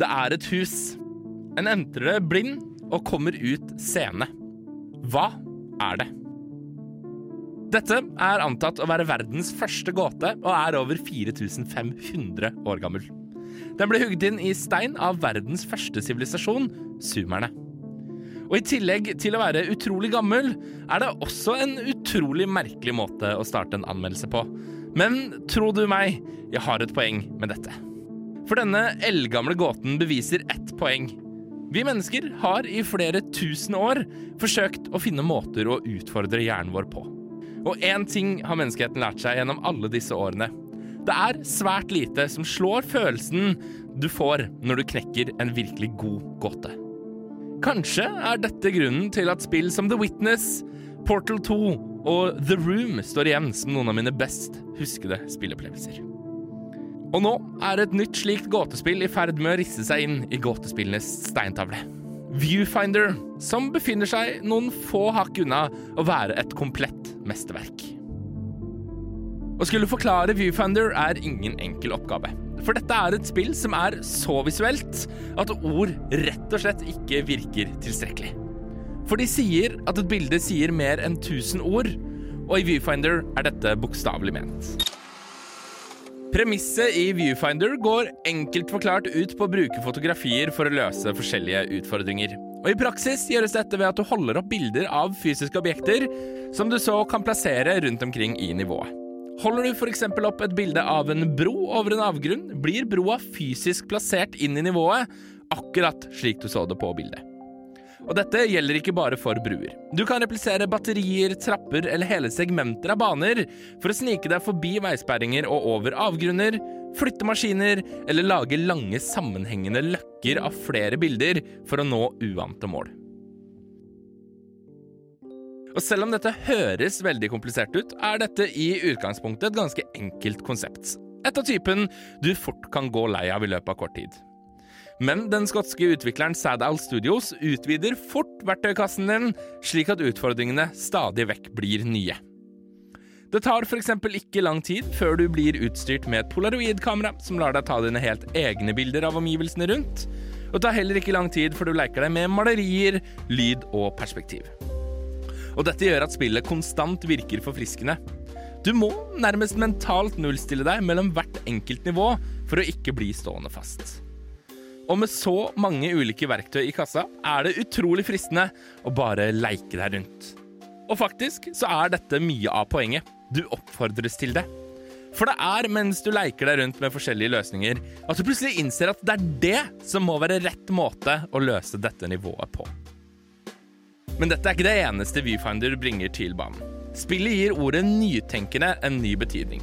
Det er et hus. En entrer det blind og kommer ut seende. Hva er det? Dette er antatt å være verdens første gåte og er over 4500 år gammel. Den ble hugget inn i stein av verdens første sivilisasjon, sumerne. Og i tillegg til å være utrolig gammel, er det også en utrolig merkelig måte å starte en anmeldelse på. Men tro du meg, jeg har et poeng med dette. For denne eldgamle gåten beviser ett poeng. Vi mennesker har i flere tusen år forsøkt å finne måter å utfordre hjernen vår på. Og én ting har menneskeheten lært seg gjennom alle disse årene. Det er svært lite som slår følelsen du får når du knekker en virkelig god gåte. Kanskje er dette grunnen til at spill som The Witness, Portal 2 og The Room står igjen som noen av mine best huskede spillopplevelser. Og nå er et nytt slikt gåtespill i ferd med å risse seg inn i gåtespillenes steintavle. Viewfinder, som befinner seg noen få hakk unna å være et komplett mesterverk. Å skulle forklare Viewfinder er ingen enkel oppgave. For dette er et spill som er så visuelt at ord rett og slett ikke virker tilstrekkelig. For de sier at et bilde sier mer enn 1000 ord, og i Viewfinder er dette bokstavelig ment. Premisset i Viewfinder går enkelt forklart ut på å bruke fotografier for å løse forskjellige utfordringer. Og I praksis gjøres dette ved at du holder opp bilder av fysiske objekter som du så kan plassere rundt omkring i nivået. Holder du f.eks. opp et bilde av en bro over en avgrunn, blir broa fysisk plassert inn i nivået, akkurat slik du så det på bildet. Og dette gjelder ikke bare for bruer. Du kan replisere batterier, trapper eller hele segmenter av baner for å snike deg forbi veisperringer og over avgrunner, flytte maskiner eller lage lange, sammenhengende løkker av flere bilder for å nå uante mål. Og selv om dette høres veldig komplisert ut, er dette i utgangspunktet et ganske enkelt konsept. Et av typen du fort kan gå lei av i løpet av kort tid. Men den skotske utvikleren Sadal Studios utvider fort verktøykassen din, slik at utfordringene stadig vekk blir nye. Det tar f.eks. ikke lang tid før du blir utstyrt med et polaroidkamera som lar deg ta dine helt egne bilder av omgivelsene rundt. Og det tar heller ikke lang tid før du leker deg med malerier, lyd og perspektiv. Og dette gjør at spillet konstant virker forfriskende. Du må nærmest mentalt nullstille deg mellom hvert enkelt nivå for å ikke bli stående fast. Og med så mange ulike verktøy i kassa er det utrolig fristende å bare leike deg rundt. Og faktisk så er dette mye av poenget. Du oppfordres til det. For det er mens du leker deg rundt med forskjellige løsninger, at du plutselig innser at det er det som må være rett måte å løse dette nivået på. Men dette er ikke det eneste Viewfinder bringer til banen. Spillet gir ordet nytenkende en ny betydning.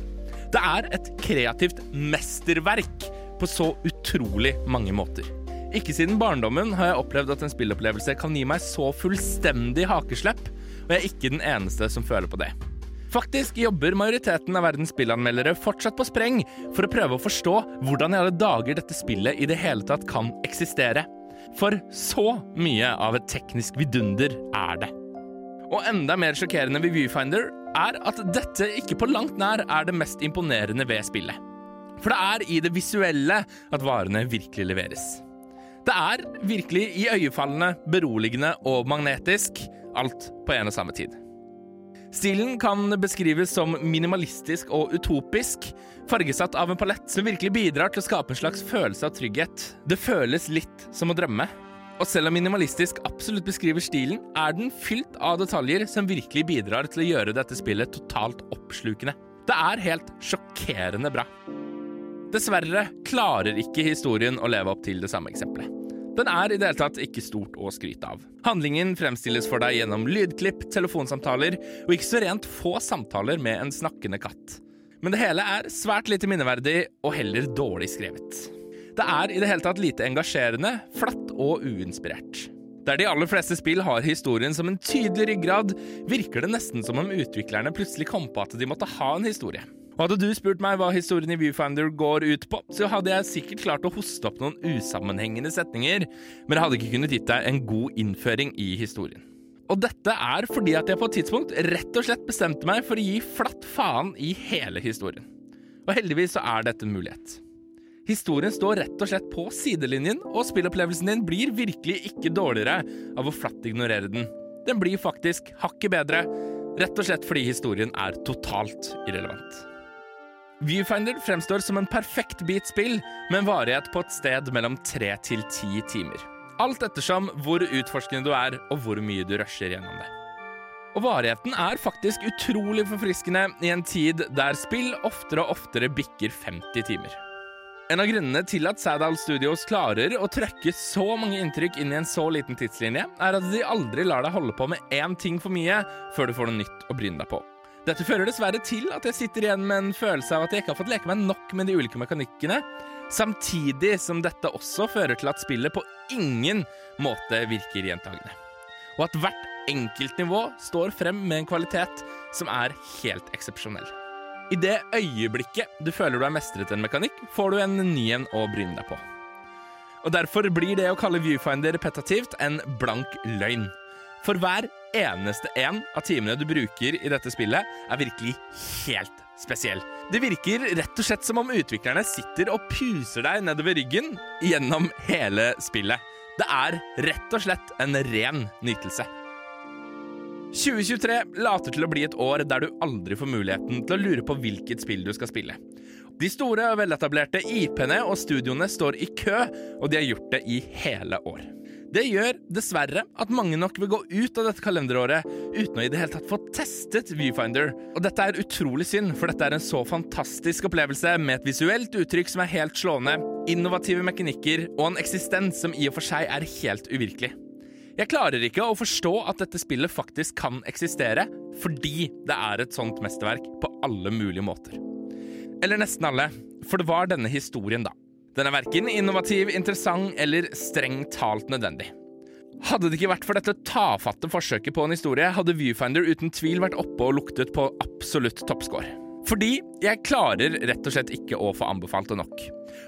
Det er et kreativt mesterverk på så utrolig mange måter. Ikke siden barndommen har jeg opplevd at en spillopplevelse kan gi meg så fullstendig hakeslepp, og jeg er ikke den eneste som føler på det. Faktisk jobber majoriteten av verdens spillanmeldere fortsatt på spreng for å prøve å forstå hvordan i alle dager dette spillet i det hele tatt kan eksistere. For så mye av et teknisk vidunder er det. Og enda mer sjokkerende ved Viewfinder er at dette ikke på langt nær er det mest imponerende ved spillet. For det er i det visuelle at varene virkelig leveres. Det er virkelig iøynefallende, beroligende og magnetisk, alt på en og samme tid. Stilen kan beskrives som minimalistisk og utopisk, fargesatt av en palett som virkelig bidrar til å skape en slags følelse av trygghet. Det føles litt som å drømme. Og selv om minimalistisk absolutt beskriver stilen, er den fylt av detaljer som virkelig bidrar til å gjøre dette spillet totalt oppslukende. Det er helt sjokkerende bra. Dessverre klarer ikke historien å leve opp til det samme eksempelet. Den er i det hele tatt ikke stort å skryte av. Handlingen fremstilles for deg gjennom lydklipp, telefonsamtaler og ikke så rent få samtaler med en snakkende katt. Men det hele er svært lite minneverdig og heller dårlig skrevet. Det er i det hele tatt lite engasjerende, flatt og uinspirert. Der de aller fleste spill har historien som en tydelig ryggrad, virker det nesten som om utviklerne plutselig kom på at de måtte ha en historie. Og hadde du spurt meg hva historien i Viewfinder går ut på, så hadde jeg sikkert klart å hoste opp noen usammenhengende setninger, men jeg hadde ikke kunnet gitt deg en god innføring i historien. Og dette er fordi at jeg på et tidspunkt rett og slett bestemte meg for å gi flatt faen i hele historien. Og heldigvis så er dette en mulighet. Historien står rett og slett på sidelinjen, og spillopplevelsen din blir virkelig ikke dårligere av å flatt ignorere den. Den blir faktisk hakket bedre, rett og slett fordi historien er totalt irrelevant. Viewfinder fremstår som en perfekt bit spill, med en varighet på et sted mellom tre til ti timer. Alt ettersom hvor utforskende du er, og hvor mye du rusher gjennom det. Og varigheten er faktisk utrolig forfriskende i en tid der spill oftere og oftere bikker 50 timer. En av grunnene til at Sadal Studios klarer å trøkke så mange inntrykk inn i en så liten tidslinje, er at de aldri lar deg holde på med én ting for mye før du får noe nytt å bryne deg på. Dette fører dessverre til at jeg sitter igjen med en følelse av at jeg ikke har fått leke meg nok med de ulike mekanikkene, samtidig som dette også fører til at spillet på ingen måte virker gjentagende. Og at hvert enkeltnivå står frem med en kvalitet som er helt eksepsjonell. I det øyeblikket du føler du har mestret en mekanikk, får du en ny en å bryne deg på. Og Derfor blir det å kalle viewfinder repetativt en blank løgn. For hver eneste en av timene du bruker i dette spillet, er virkelig helt spesiell. Det virker rett og slett som om utviklerne sitter og puser deg nedover ryggen gjennom hele spillet. Det er rett og slett en ren nytelse. 2023 later til å bli et år der du aldri får muligheten til å lure på hvilket spill du skal spille. De store og veletablerte IP-ene og studioene står i kø, og de har gjort det i hele år. Det gjør dessverre at mange nok vil gå ut av dette kalenderåret uten å i det hele tatt få testet Viewfinder. Og dette er utrolig synd, for dette er en så fantastisk opplevelse med et visuelt uttrykk som er helt slående, innovative mekanikker og en eksistens som i og for seg er helt uvirkelig. Jeg klarer ikke å forstå at dette spillet faktisk kan eksistere, fordi det er et sånt mesterverk på alle mulige måter. Eller nesten alle, for det var denne historien, da. Den er verken innovativ, interessant eller strengt talt nødvendig. Hadde det ikke vært for dette tafatte forsøket på en historie, hadde Viewfinder uten tvil vært oppe og luktet på absolutt toppscore. Fordi jeg klarer rett og slett ikke å få anbefalt det nok.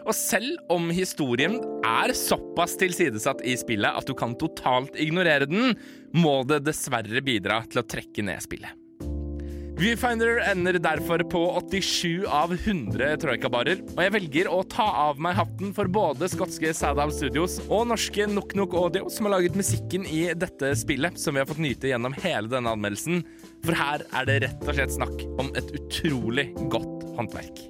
Og selv om historien er såpass tilsidesatt i spillet at du kan totalt ignorere den, må det dessverre bidra til å trekke ned spillet. Viewfinder ender derfor på 87 av 100 troikabarer, og jeg velger å ta av meg hatten for både skotske Sadal Studios og norske Nok Nok Audio, som har laget musikken i dette spillet, som vi har fått nyte gjennom hele denne anmeldelsen. For her er det rett og slett snakk om et utrolig godt håndverk.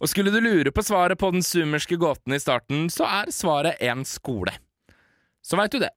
Og skulle du lure på svaret på den sumerske gåten i starten, så er svaret en skole. Så veit du det.